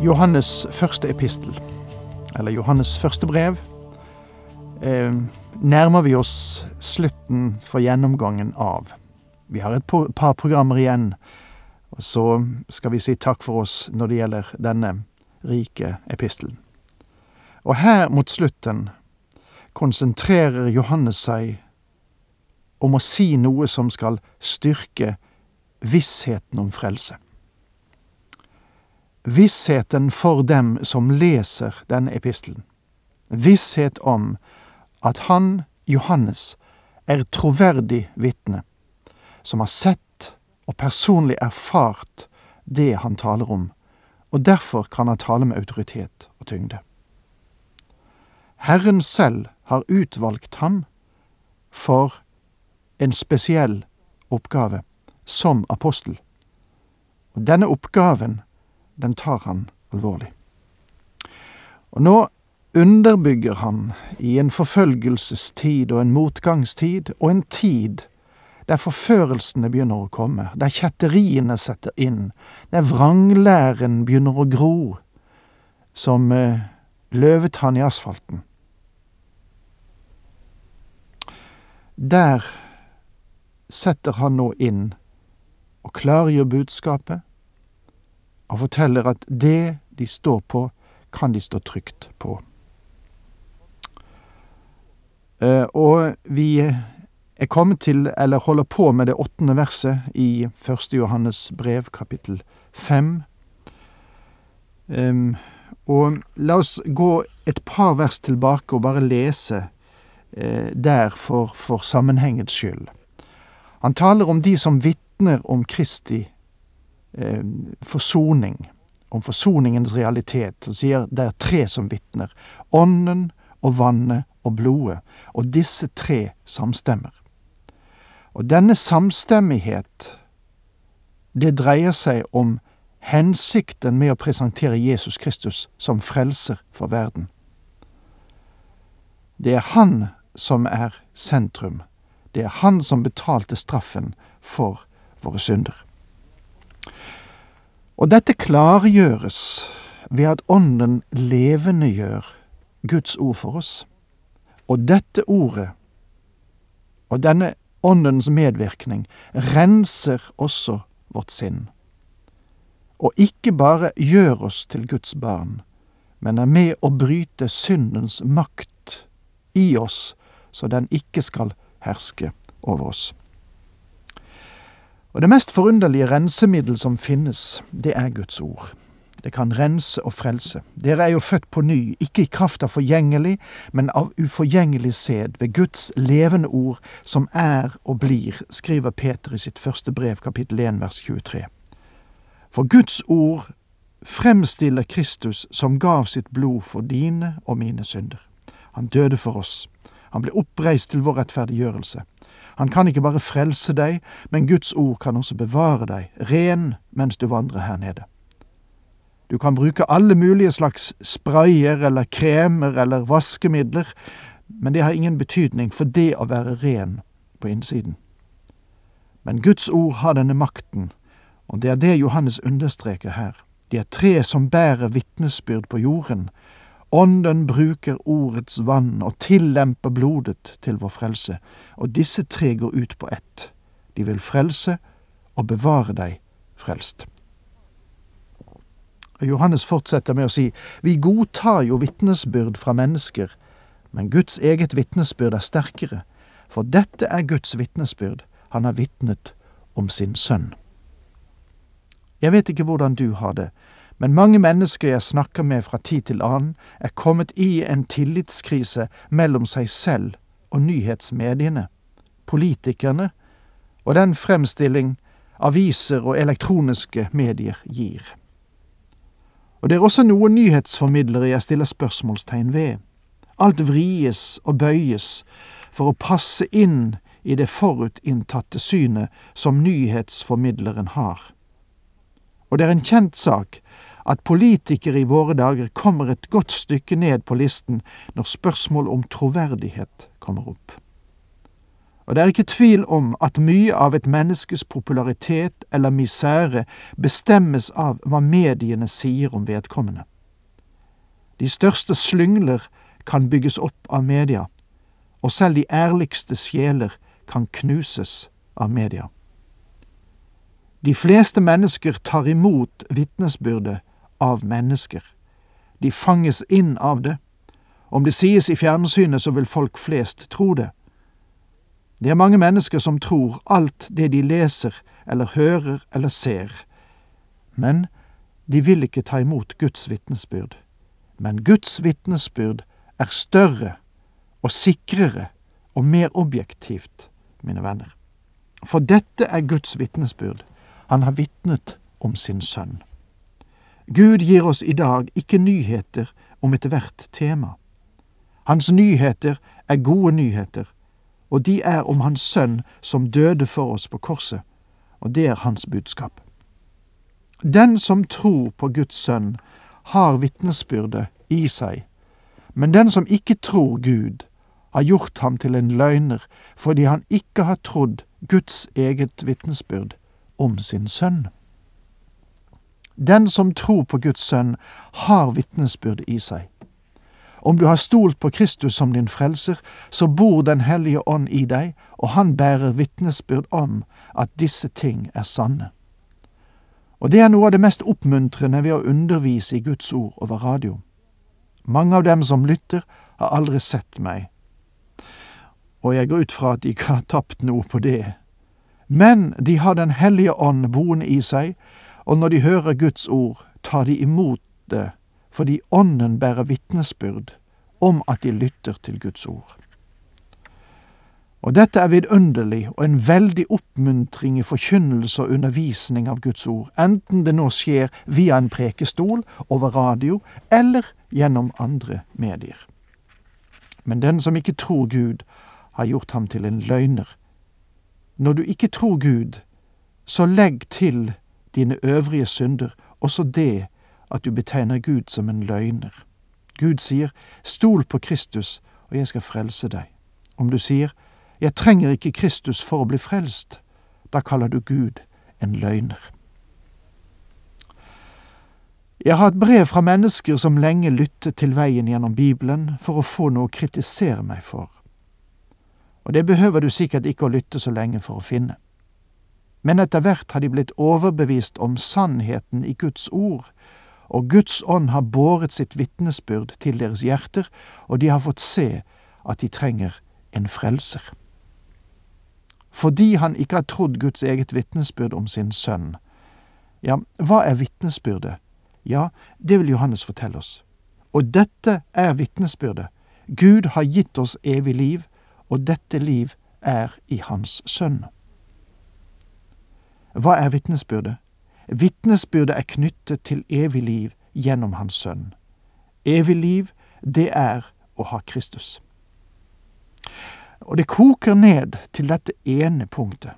Johannes første epistel, eller Johannes første brev, eh, nærmer vi oss slutten for gjennomgangen av. Vi har et par programmer igjen, og så skal vi si takk for oss når det gjelder denne rike epistelen. Og her mot slutten konsentrerer Johannes seg om å si noe som skal styrke vissheten om frelse vissheten for dem som leser denne epistelen. Visshet om at han, Johannes, er troverdig vitne, som har sett og personlig erfart det han taler om, og derfor kan han tale med autoritet og tyngde. Herren selv har utvalgt ham for en spesiell oppgave som apostel. Og denne oppgaven den tar han alvorlig. Og nå underbygger han i en forfølgelsestid og en motgangstid og en tid der forførelsene begynner å komme, der kjetteriene setter inn, der vranglæren begynner å gro, som eh, løvetann i asfalten. Der setter han nå inn og klargjør budskapet, og forteller at det de står på, kan de stå trygt på. Uh, og vi er kommet til, eller holder på med det åttende verset i første Johannes brev, kapittel fem. Og la oss gå et par vers tilbake og bare lese uh, der for, for sammenhengets skyld. Han taler om de som vitner om Kristi eh, forsoning, om forsoningens realitet, og sier det er tre som vitner. Ånden og vannet og blodet. Og disse tre samstemmer. Og denne samstemmighet, det dreier seg om hensikten med å presentere Jesus Kristus som frelser for verden. Det er Han som er sentrum. Det er Han som betalte straffen for våre synder. Og dette klargjøres ved at Ånden levendegjør Guds ord for oss. Og dette ordet, og denne Åndens medvirkning, renser også vårt sinn. Og ikke bare gjør oss til Guds barn, men er med å bryte syndens makt i oss, så den ikke skal herske over oss. Og det mest forunderlige rensemiddel som finnes, det er Guds ord. Det kan rense og frelse. Dere er jo født på ny, ikke i kraft av forgjengelig, men av uforgjengelig sæd, ved Guds levende ord, som er og blir, skriver Peter i sitt første brev, kapittel 1, vers 23. For Guds ord fremstiller Kristus som gav sitt blod for dine og mine synder. Han døde for oss. Han ble oppreist til vår rettferdiggjørelse. Han kan ikke bare frelse deg, men Guds ord kan også bevare deg ren mens du vandrer her nede. Du kan bruke alle mulige slags sprayer eller kremer eller vaskemidler, men det har ingen betydning for det å være ren på innsiden. Men Guds ord har denne makten, og det er det Johannes understreker her. De er tre som bærer vitnesbyrd på jorden, Ånden bruker ordets vann og tillemper blodet til vår frelse, og disse tre går ut på ett. De vil frelse og bevare deg frelst. Johannes fortsetter med å si, vi godtar jo vitnesbyrd fra mennesker, men Guds eget vitnesbyrd er sterkere, for dette er Guds vitnesbyrd, han har vitnet om sin sønn. Jeg vet ikke hvordan du har det, men mange mennesker jeg snakker med fra tid til annen, er kommet i en tillitskrise mellom seg selv og nyhetsmediene, politikerne og den fremstilling aviser og elektroniske medier gir. Og det er også noen nyhetsformidlere jeg stiller spørsmålstegn ved. Alt vries og bøyes for å passe inn i det forutinntatte synet som nyhetsformidleren har. Og det er en kjent sak at politikere i våre dager kommer et godt stykke ned på listen når spørsmål om troverdighet kommer opp. Og det er ikke tvil om at mye av et menneskes popularitet eller misere bestemmes av hva mediene sier om vedkommende. De største slyngler kan bygges opp av media, og selv de ærligste sjeler kan knuses av media. De fleste mennesker tar imot vitnesbyrdet av mennesker. De fanges inn av det. Om det sies i fjernsynet, så vil folk flest tro det. Det er mange mennesker som tror alt det de leser eller hører eller ser, men de vil ikke ta imot Guds vitnesbyrd. Men Guds vitnesbyrd er større og sikrere og mer objektivt, mine venner. For dette er Guds vitnesbyrd. Han har vitnet om sin sønn. Gud gir oss i dag ikke nyheter om ethvert tema. Hans nyheter er gode nyheter, og de er om Hans sønn som døde for oss på korset, og det er hans budskap. Den som tror på Guds sønn, har vitnesbyrdet i seg, men den som ikke tror Gud, har gjort ham til en løgner fordi han ikke har trodd Guds eget vitnesbyrd om sin sønn. Den som tror på Guds sønn, har vitnesbyrd i seg. Om du har stolt på Kristus som din frelser, så bor Den hellige ånd i deg, og han bærer vitnesbyrd om at disse ting er sanne. Og det er noe av det mest oppmuntrende ved å undervise i Guds ord over radio. Mange av dem som lytter, har aldri sett meg, og jeg går ut fra at de ikke har tapt noe på det. Men de har Den hellige ånd boende i seg, og når de hører Guds ord, tar de imot det fordi Ånden bærer vitnesbyrd om at de lytter til Guds ord. Og dette er vidunderlig og en veldig oppmuntring i forkynnelse og undervisning av Guds ord, enten det nå skjer via en prekestol, over radio eller gjennom andre medier. Men den som ikke tror Gud, har gjort ham til en løgner. Når du ikke tror Gud, så legg til dine øvrige synder også det at du betegner Gud som en løgner. Gud sier, stol på Kristus, og jeg skal frelse deg. Om du sier, jeg trenger ikke Kristus for å bli frelst, da kaller du Gud en løgner. Jeg har et brev fra mennesker som lenge lyttet til veien gjennom Bibelen for å få noe å kritisere meg for. Og det behøver du sikkert ikke å lytte så lenge for å finne. Men etter hvert har de blitt overbevist om sannheten i Guds ord, og Guds ånd har båret sitt vitnesbyrd til deres hjerter, og de har fått se at de trenger en frelser. Fordi han ikke har trodd Guds eget vitnesbyrd om sin sønn. Ja, hva er vitnesbyrdet? Ja, det vil Johannes fortelle oss. Og dette er vitnesbyrdet. Gud har gitt oss evig liv, og dette liv er i Hans Sønn. Hva er vitnesbyrdet? Vitnesbyrdet er knyttet til evig liv gjennom Hans Sønn. Evig liv, det er å ha Kristus. Og det koker ned til dette ene punktet.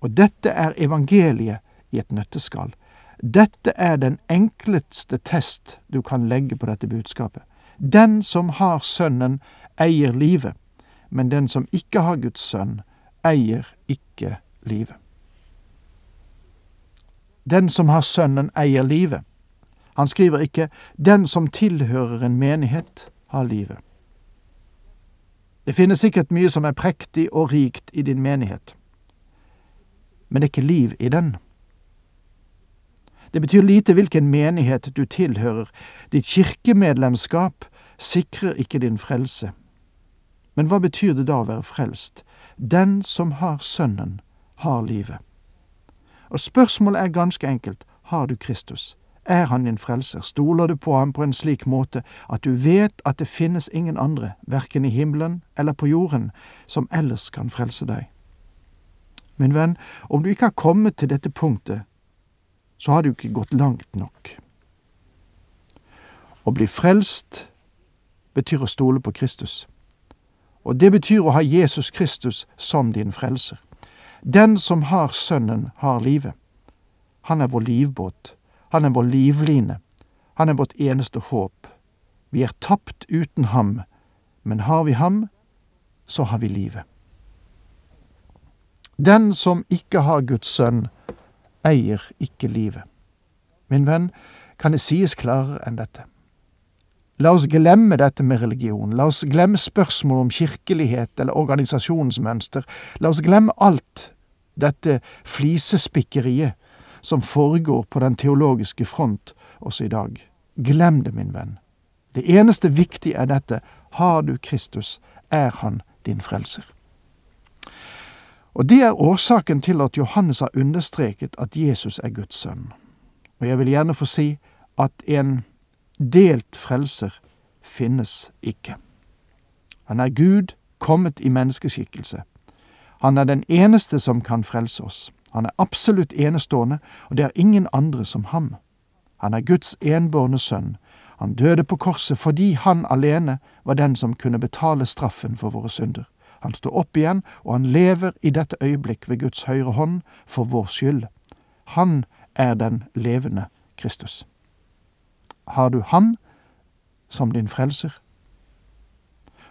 Og dette er evangeliet i et nøtteskall. Dette er den enkleste test du kan legge på dette budskapet. Den som har Sønnen, eier livet, men den som ikke har Guds sønn, eier ikke livet. Den som har Sønnen, eier livet. Han skriver ikke 'den som tilhører en menighet, har livet'. Det finnes sikkert mye som er prektig og rikt i din menighet, men det er ikke liv i den. Det betyr lite hvilken menighet du tilhører, ditt kirkemedlemskap sikrer ikke din frelse. Men hva betyr det da å være frelst? Den som har Sønnen, har livet. Og spørsmålet er ganske enkelt, har du Kristus? Er han din frelser? Stoler du på ham på en slik måte at du vet at det finnes ingen andre, verken i himmelen eller på jorden, som ellers kan frelse deg? Min venn, om du ikke har kommet til dette punktet, så har du ikke gått langt nok. Å bli frelst betyr å stole på Kristus. Og det betyr å ha Jesus Kristus som din frelser. Den som har Sønnen, har livet. Han er vår livbåt. Han er vår livline. Han er vårt eneste håp. Vi er tapt uten ham, men har vi ham, så har vi livet. Den som ikke har Guds sønn, eier ikke livet. Min venn, kan det sies klarere enn dette? La oss glemme dette med religion, la oss glemme spørsmål om kirkelighet eller organisasjonsmønster, la oss glemme alt dette flisespikkeriet som foregår på den teologiske front også i dag. Glem det, min venn. Det eneste viktige er dette, har du Kristus, er han din frelser. Og Det er årsaken til at Johannes har understreket at Jesus er Guds sønn. Og jeg vil gjerne få si at en delt frelser finnes ikke. Han er Gud kommet i menneskeskikkelse. Han er den eneste som kan frelse oss. Han er absolutt enestående, og det er ingen andre som ham. Han er Guds enbårne sønn. Han døde på korset fordi han alene var den som kunne betale straffen for våre synder. Han står opp igjen, og han lever i dette øyeblikk ved Guds høyre hånd for vår skyld. Han er den levende Kristus. Har du ham som din frelser?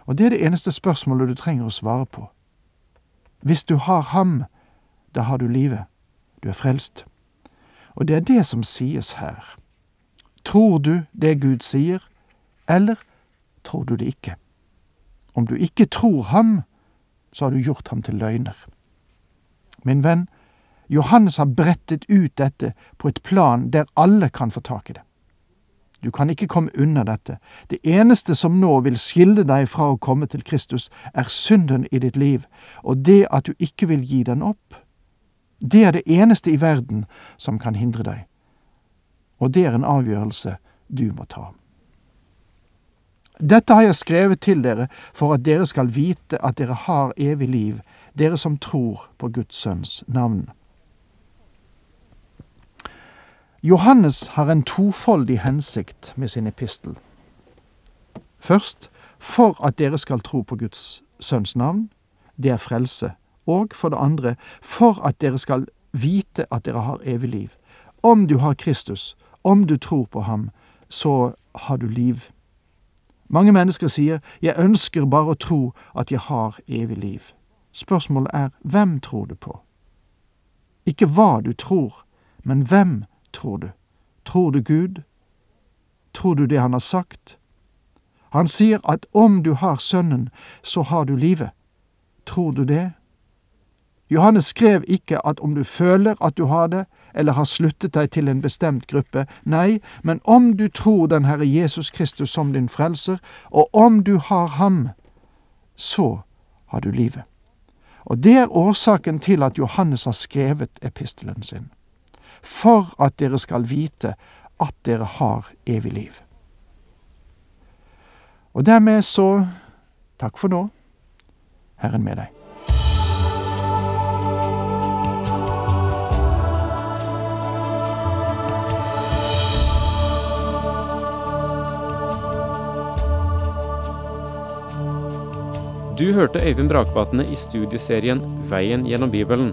Og det er det eneste spørsmålet du trenger å svare på. Hvis du har ham, da har du livet. Du er frelst. Og det er det som sies her. Tror du det Gud sier, eller tror du det ikke? Om du ikke tror ham, så har du gjort ham til løgner. Min venn, Johannes har brettet ut dette på et plan der alle kan få tak i det. Du kan ikke komme unna dette. Det eneste som nå vil skille deg fra å komme til Kristus, er synden i ditt liv, og det at du ikke vil gi den opp. Det er det eneste i verden som kan hindre deg, og det er en avgjørelse du må ta. Dette har jeg skrevet til dere for at dere skal vite at dere har evig liv, dere som tror på Guds sønns navn. Johannes har en tofoldig hensikt med sin epistel. Først for at dere skal tro på Guds sønns navn, det er frelse, og for det andre for at dere skal vite at dere har evig liv. Om du har Kristus, om du tror på ham, så har du liv. Mange mennesker sier 'jeg ønsker bare å tro at jeg har evig liv'. Spørsmålet er hvem tror du på? Ikke hva du tror, men hvem tror du? Tror du Gud? Tror du det han har sagt? Han sier at om du har Sønnen, så har du livet. Tror du det? Johannes skrev ikke at om du føler at du har det, eller har sluttet deg til en bestemt gruppe, nei, men om du tror den Herre Jesus Kristus som din frelser, og om du har ham, så har du livet. Og det er årsaken til at Johannes har skrevet epistelen sin for at dere skal vite at dere har evig liv. Og dermed så takk for nå. Herren med deg. Du hørte Øyvind Brakvatne i studieserien Veien gjennom Bibelen.